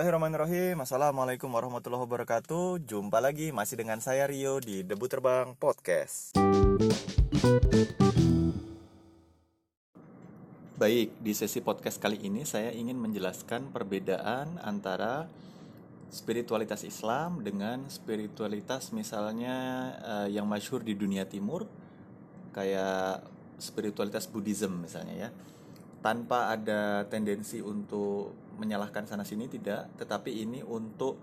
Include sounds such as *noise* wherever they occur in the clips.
Bismillahirrahmanirrahim. Assalamualaikum warahmatullahi wabarakatuh. Jumpa lagi masih dengan saya Rio di Debu Terbang Podcast. Baik, di sesi podcast kali ini saya ingin menjelaskan perbedaan antara spiritualitas Islam dengan spiritualitas misalnya uh, yang masyhur di dunia timur Kayak spiritualitas Buddhism misalnya ya. Tanpa ada tendensi untuk menyalahkan sana sini tidak, tetapi ini untuk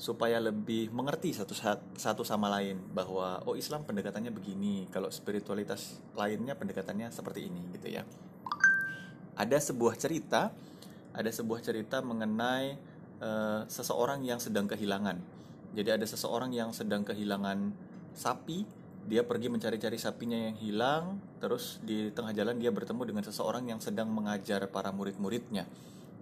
supaya lebih mengerti satu satu sama lain bahwa oh Islam pendekatannya begini, kalau spiritualitas lainnya pendekatannya seperti ini gitu ya. Ada sebuah cerita, ada sebuah cerita mengenai uh, seseorang yang sedang kehilangan. Jadi ada seseorang yang sedang kehilangan sapi dia pergi mencari-cari sapinya yang hilang terus di tengah jalan dia bertemu dengan seseorang yang sedang mengajar para murid-muridnya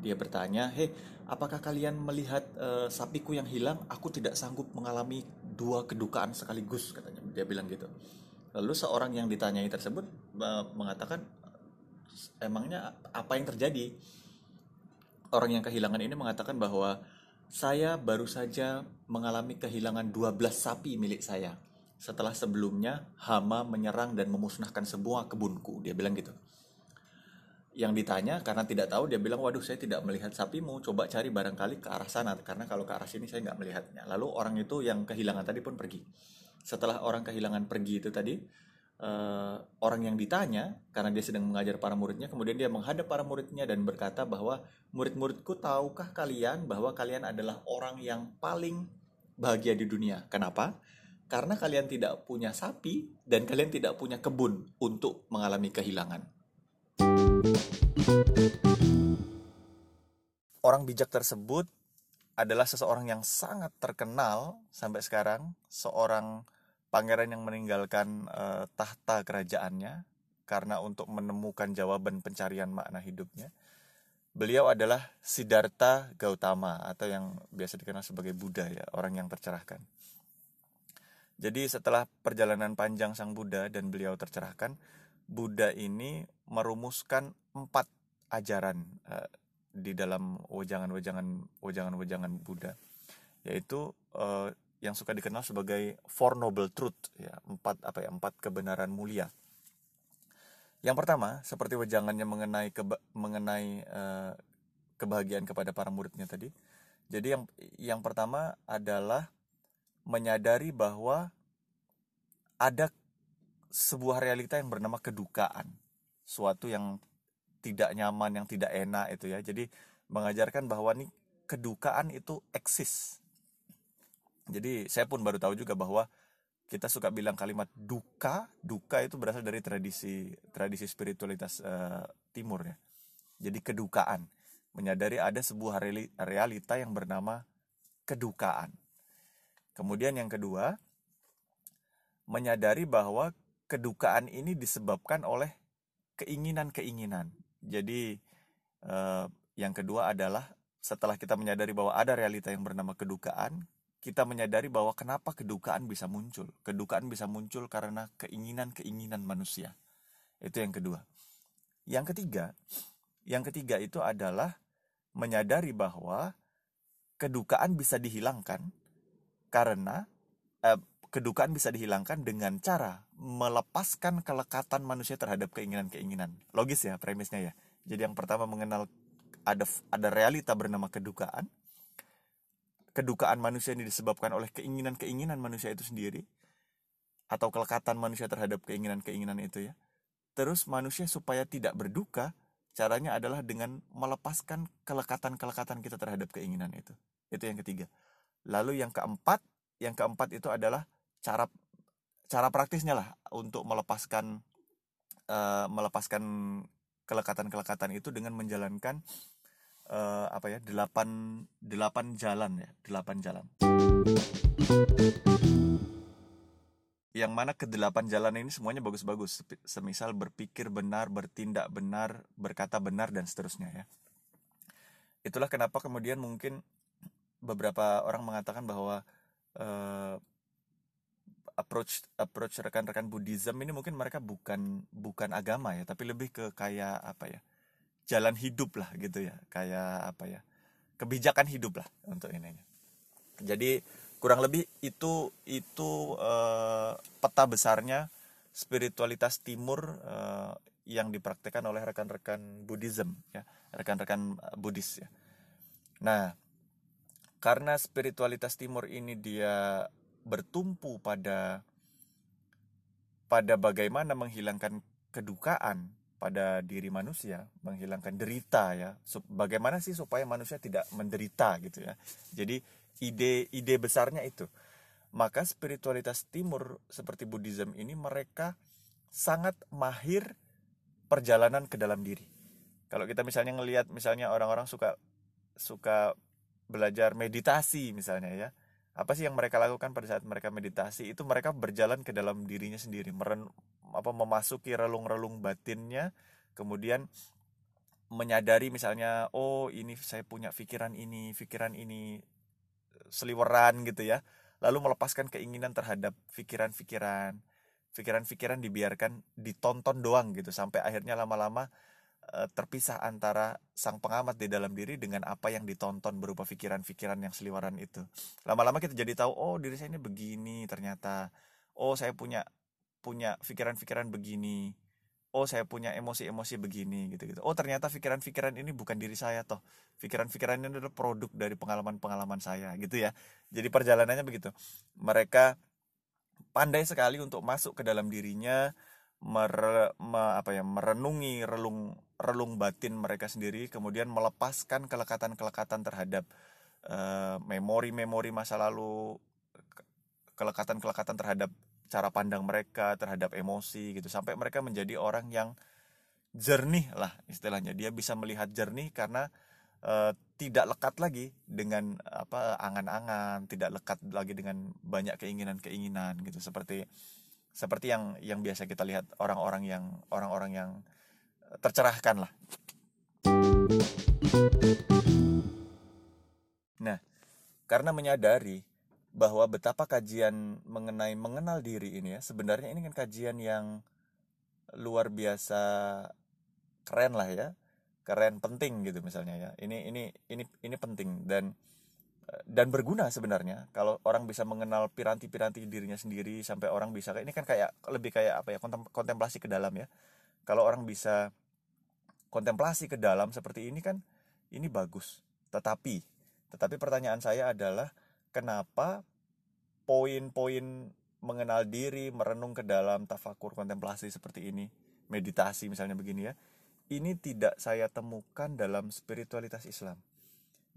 dia bertanya hei apakah kalian melihat uh, sapiku yang hilang? Aku tidak sanggup mengalami dua kedukaan sekaligus katanya. Dia bilang gitu. Lalu seorang yang ditanyai tersebut uh, mengatakan emangnya apa yang terjadi? Orang yang kehilangan ini mengatakan bahwa saya baru saja mengalami kehilangan 12 sapi milik saya. Setelah sebelumnya hama menyerang dan memusnahkan semua kebunku. Dia bilang gitu. Yang ditanya karena tidak tahu dia bilang waduh saya tidak melihat sapimu coba cari barangkali ke arah sana karena kalau ke arah sini saya nggak melihatnya. Lalu orang itu yang kehilangan tadi pun pergi. Setelah orang kehilangan pergi itu tadi uh, orang yang ditanya karena dia sedang mengajar para muridnya kemudian dia menghadap para muridnya dan berkata bahwa murid-muridku tahukah kalian bahwa kalian adalah orang yang paling bahagia di dunia. Kenapa? karena kalian tidak punya sapi dan kalian tidak punya kebun untuk mengalami kehilangan. Orang bijak tersebut adalah seseorang yang sangat terkenal sampai sekarang, seorang pangeran yang meninggalkan uh, tahta kerajaannya karena untuk menemukan jawaban pencarian makna hidupnya. Beliau adalah Siddhartha Gautama atau yang biasa dikenal sebagai Buddha ya, orang yang tercerahkan. Jadi setelah perjalanan panjang sang Buddha dan beliau tercerahkan, Buddha ini merumuskan empat ajaran uh, di dalam wejangan-wejangan wejangan-wejangan Buddha, yaitu uh, yang suka dikenal sebagai Four Noble Truth, ya empat apa ya empat kebenaran mulia. Yang pertama, seperti wejangannya mengenai keba mengenai uh, kebahagiaan kepada para muridnya tadi. Jadi yang yang pertama adalah menyadari bahwa ada sebuah realita yang bernama kedukaan, suatu yang tidak nyaman, yang tidak enak itu ya. Jadi mengajarkan bahwa nih kedukaan itu eksis. Jadi saya pun baru tahu juga bahwa kita suka bilang kalimat duka, duka itu berasal dari tradisi tradisi spiritualitas uh, timur ya. Jadi kedukaan, menyadari ada sebuah realita yang bernama kedukaan. Kemudian yang kedua, menyadari bahwa kedukaan ini disebabkan oleh keinginan-keinginan. Jadi eh, yang kedua adalah setelah kita menyadari bahwa ada realita yang bernama kedukaan, kita menyadari bahwa kenapa kedukaan bisa muncul. Kedukaan bisa muncul karena keinginan-keinginan manusia. Itu yang kedua. Yang ketiga, yang ketiga itu adalah menyadari bahwa kedukaan bisa dihilangkan karena eh, kedukaan bisa dihilangkan dengan cara melepaskan kelekatan manusia terhadap keinginan-keinginan. Logis ya premisnya ya. Jadi yang pertama mengenal ada ada realita bernama kedukaan. Kedukaan manusia ini disebabkan oleh keinginan-keinginan manusia itu sendiri atau kelekatan manusia terhadap keinginan-keinginan itu ya. Terus manusia supaya tidak berduka, caranya adalah dengan melepaskan kelekatan-kelekatan kita terhadap keinginan itu. Itu yang ketiga. Lalu yang keempat, yang keempat itu adalah cara cara praktisnya lah untuk melepaskan uh, melepaskan kelekatan-kelekatan itu dengan menjalankan uh, apa ya delapan delapan jalan ya delapan jalan. Yang mana kedelapan jalan ini semuanya bagus-bagus semisal berpikir benar bertindak benar berkata benar dan seterusnya ya. Itulah kenapa kemudian mungkin beberapa orang mengatakan bahwa uh, approach approach rekan-rekan Buddhism ini mungkin mereka bukan bukan agama ya tapi lebih ke kayak apa ya jalan hidup lah gitu ya kayak apa ya kebijakan hidup lah untuk ini jadi kurang lebih itu itu uh, peta besarnya spiritualitas timur uh, yang dipraktekkan oleh rekan-rekan Buddhism ya rekan-rekan Buddhis ya. Nah karena spiritualitas timur ini dia bertumpu pada pada bagaimana menghilangkan kedukaan pada diri manusia, menghilangkan derita ya. Bagaimana sih supaya manusia tidak menderita gitu ya. Jadi ide-ide besarnya itu. Maka spiritualitas timur seperti Buddhism ini mereka sangat mahir perjalanan ke dalam diri. Kalau kita misalnya ngelihat misalnya orang-orang suka suka belajar meditasi misalnya ya. Apa sih yang mereka lakukan pada saat mereka meditasi? Itu mereka berjalan ke dalam dirinya sendiri, meren, apa memasuki relung-relung batinnya kemudian menyadari misalnya oh ini saya punya pikiran ini pikiran ini seliweran gitu ya lalu melepaskan keinginan terhadap pikiran-pikiran pikiran-pikiran dibiarkan ditonton doang gitu sampai akhirnya lama-lama terpisah antara sang pengamat di dalam diri dengan apa yang ditonton berupa pikiran-pikiran yang seliweran itu. Lama-lama kita jadi tahu oh diri saya ini begini ternyata. Oh saya punya punya pikiran-pikiran begini. Oh saya punya emosi-emosi begini gitu-gitu. Oh ternyata pikiran-pikiran ini bukan diri saya toh. Pikiran-pikiran ini adalah produk dari pengalaman-pengalaman saya gitu ya. Jadi perjalanannya begitu. Mereka pandai sekali untuk masuk ke dalam dirinya mer, me, apa ya merenungi relung relung batin mereka sendiri kemudian melepaskan kelekatan-kelekatan terhadap eh, memori-memori masa lalu kelekatan-kelekatan terhadap cara pandang mereka terhadap emosi gitu. Sampai mereka menjadi orang yang jernih lah istilahnya. Dia bisa melihat jernih karena uh, tidak lekat lagi dengan apa angan-angan tidak lekat lagi dengan banyak keinginan-keinginan gitu. Seperti seperti yang yang biasa kita lihat orang-orang yang orang-orang yang tercerahkan lah. Nah karena menyadari bahwa betapa kajian mengenai mengenal diri ini ya sebenarnya ini kan kajian yang luar biasa keren lah ya. Keren penting gitu misalnya ya. Ini ini ini ini penting dan dan berguna sebenarnya. Kalau orang bisa mengenal piranti-piranti dirinya sendiri sampai orang bisa ini kan kayak lebih kayak apa ya kontemplasi ke dalam ya. Kalau orang bisa kontemplasi ke dalam seperti ini kan ini bagus. Tetapi tetapi pertanyaan saya adalah kenapa poin-poin mengenal diri, merenung ke dalam tafakur kontemplasi seperti ini, meditasi misalnya begini ya, ini tidak saya temukan dalam spiritualitas Islam.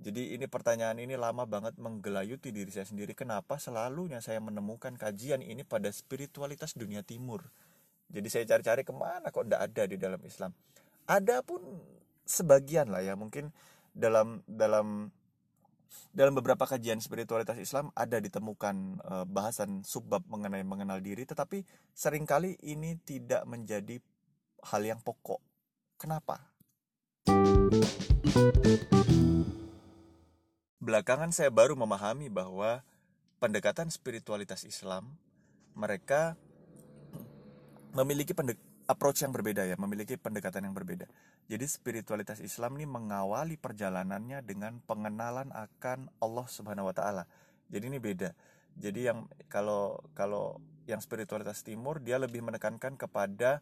Jadi ini pertanyaan ini lama banget menggelayuti diri saya sendiri. Kenapa selalunya saya menemukan kajian ini pada spiritualitas dunia timur. Jadi saya cari-cari ke mana kok tidak ada di dalam Islam. Ada pun sebagian lah ya mungkin dalam dalam dalam beberapa kajian spiritualitas Islam ada ditemukan e, bahasan subbab mengenai mengenal diri tetapi sering kali ini tidak menjadi hal yang pokok. Kenapa? Belakangan saya baru memahami bahwa pendekatan spiritualitas Islam mereka memiliki approach yang berbeda ya, memiliki pendekatan yang berbeda. Jadi spiritualitas Islam ini mengawali perjalanannya dengan pengenalan akan Allah Subhanahu wa taala. Jadi ini beda. Jadi yang kalau kalau yang spiritualitas timur dia lebih menekankan kepada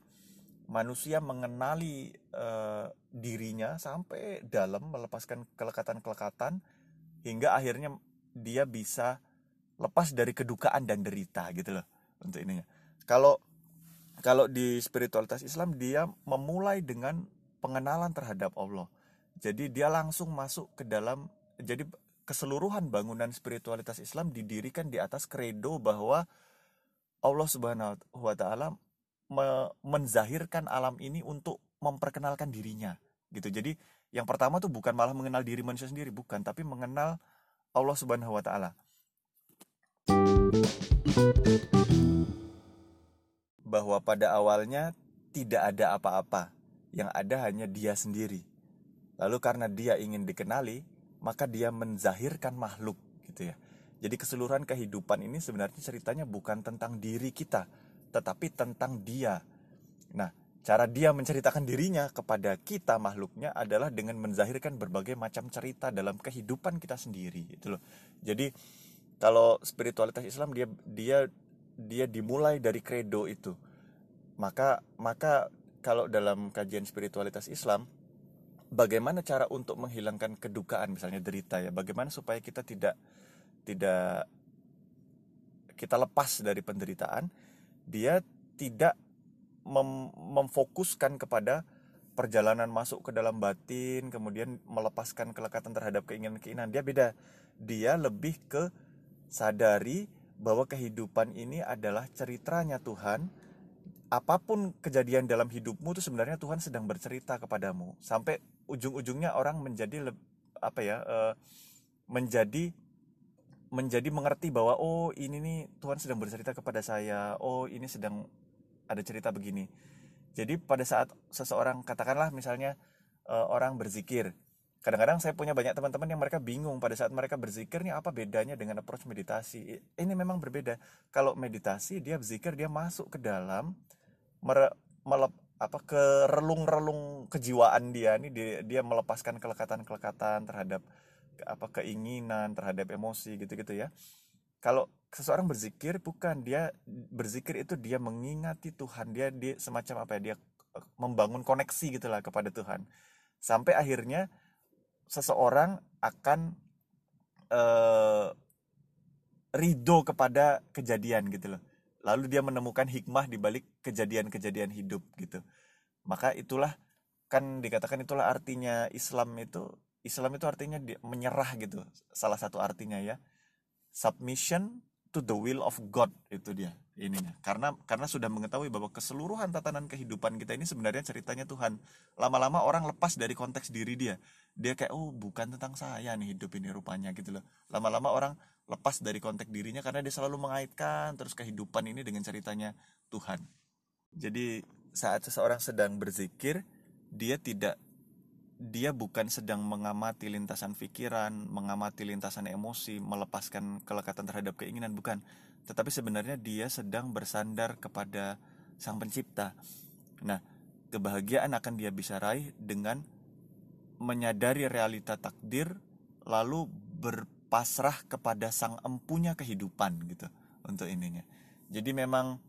manusia mengenali uh, dirinya sampai dalam melepaskan kelekatan-kelekatan hingga akhirnya dia bisa lepas dari kedukaan dan derita gitu loh untuk ininya. Kalau kalau di spiritualitas Islam dia memulai dengan pengenalan terhadap Allah. Jadi dia langsung masuk ke dalam jadi keseluruhan bangunan spiritualitas Islam didirikan di atas kredo bahwa Allah Subhanahu wa taala me menzahirkan alam ini untuk memperkenalkan dirinya gitu. Jadi yang pertama tuh bukan malah mengenal diri manusia sendiri bukan, tapi mengenal Allah Subhanahu wa taala bahwa pada awalnya tidak ada apa-apa, yang ada hanya dia sendiri. Lalu karena dia ingin dikenali, maka dia menzahirkan makhluk gitu ya. Jadi keseluruhan kehidupan ini sebenarnya ceritanya bukan tentang diri kita, tetapi tentang dia. Nah, cara dia menceritakan dirinya kepada kita makhluknya adalah dengan menzahirkan berbagai macam cerita dalam kehidupan kita sendiri itu loh. Jadi kalau spiritualitas Islam dia dia dia dimulai dari kredo itu. Maka maka kalau dalam kajian spiritualitas Islam bagaimana cara untuk menghilangkan kedukaan misalnya derita ya? Bagaimana supaya kita tidak tidak kita lepas dari penderitaan? Dia tidak mem memfokuskan kepada perjalanan masuk ke dalam batin kemudian melepaskan kelekatan terhadap keinginan-keinginan dia. Beda. Dia lebih ke sadari bahwa kehidupan ini adalah ceritanya Tuhan. Apa pun kejadian dalam hidupmu itu sebenarnya Tuhan sedang bercerita kepadamu. Sampai ujung-ujungnya orang menjadi apa ya uh, menjadi menjadi mengerti bahwa oh ini nih Tuhan sedang bercerita kepada saya. Oh ini sedang ada cerita begini. Jadi pada saat seseorang katakanlah misalnya uh, orang berzikir, kadang-kadang saya punya banyak teman-teman yang mereka bingung pada saat mereka berzikir nih apa bedanya dengan approach meditasi. Ini memang berbeda. Kalau meditasi dia berzikir dia masuk ke dalam mere, melep, apa ke relung-relung kejiwaan dia nih dia, dia melepaskan kelekatan-kelekatan terhadap apa keinginan terhadap emosi gitu-gitu ya kalau seseorang berzikir bukan dia berzikir itu dia mengingati Tuhan dia dia semacam apa ya dia eh, membangun koneksi gitulah kepada Tuhan. Sampai akhirnya seseorang akan uh, ridho kepada kejadian gitu loh. Lalu dia menemukan hikmah di balik kejadian-kejadian hidup gitu. Maka itulah kan dikatakan itulah artinya Islam itu Islam itu artinya menyerah gitu salah satu artinya ya. Submission to the will of God itu dia ininya. Karena karena sudah mengetahui bahwa keseluruhan tatanan kehidupan kita ini sebenarnya ceritanya Tuhan. Lama-lama orang lepas dari konteks diri dia. Dia kayak oh bukan tentang saya nih hidup ini rupanya gitu loh. Lama-lama orang lepas dari konteks dirinya karena dia selalu mengaitkan terus kehidupan ini dengan ceritanya Tuhan. Jadi saat seseorang sedang berzikir dia tidak dia bukan sedang mengamati lintasan pikiran, mengamati lintasan emosi, melepaskan kelekatan terhadap keinginan, bukan. Tetapi sebenarnya dia sedang bersandar kepada Sang Pencipta. Nah, kebahagiaan akan dia bisa raih dengan menyadari realita takdir, lalu berpasrah kepada Sang Empunya kehidupan gitu untuk ininya. Jadi memang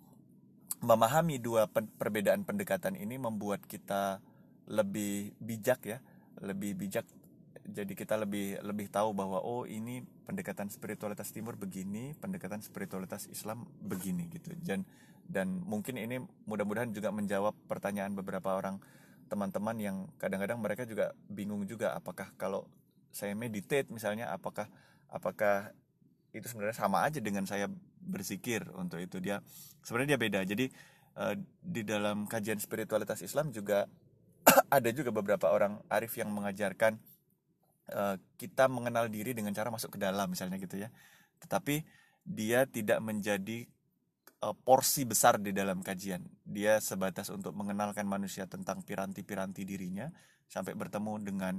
memahami dua perbedaan pendekatan ini membuat kita lebih bijak ya lebih bijak. Jadi kita lebih lebih tahu bahwa oh ini pendekatan spiritualitas timur begini pendekatan spiritualitas Islam begini gitu. Dan dan mungkin ini mudah-mudahan juga menjawab pertanyaan beberapa orang teman-teman yang kadang-kadang mereka juga bingung juga apakah kalau saya meditate misalnya apakah apakah itu sebenarnya sama aja dengan saya berzikir untuk itu. Dia sebenarnya dia beda. Jadi uh, di dalam kajian spiritualitas Islam juga *coughs* ada juga beberapa orang arif yang mengajarkan uh, kita mengenal diri dengan cara masuk ke dalam misalnya gitu ya. Tetapi dia tidak menjadi uh, porsi besar di dalam kajian. Dia sebatas untuk mengenalkan manusia tentang piranti-piranti dirinya sampai bertemu dengan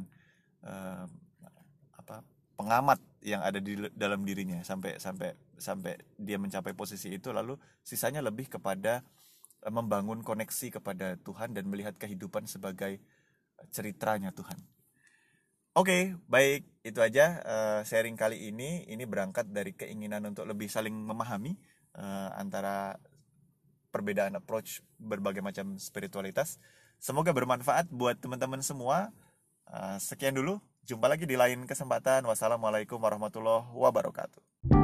uh, apa pengamat yang ada di dalam dirinya. Sampai sampai sampai dia mencapai posisi itu lalu sisanya lebih kepada membangun koneksi kepada Tuhan dan melihat kehidupan sebagai ceritanya Tuhan. Oke, okay, baik itu aja uh, sharing kali ini. Ini berangkat dari keinginan untuk lebih saling memahami uh, antara perbedaan approach berbagai macam spiritualitas. Semoga bermanfaat buat teman-teman semua. Uh, sekian dulu, jumpa lagi di lain kesempatan. Wassalamualaikum warahmatullahi wabarakatuh.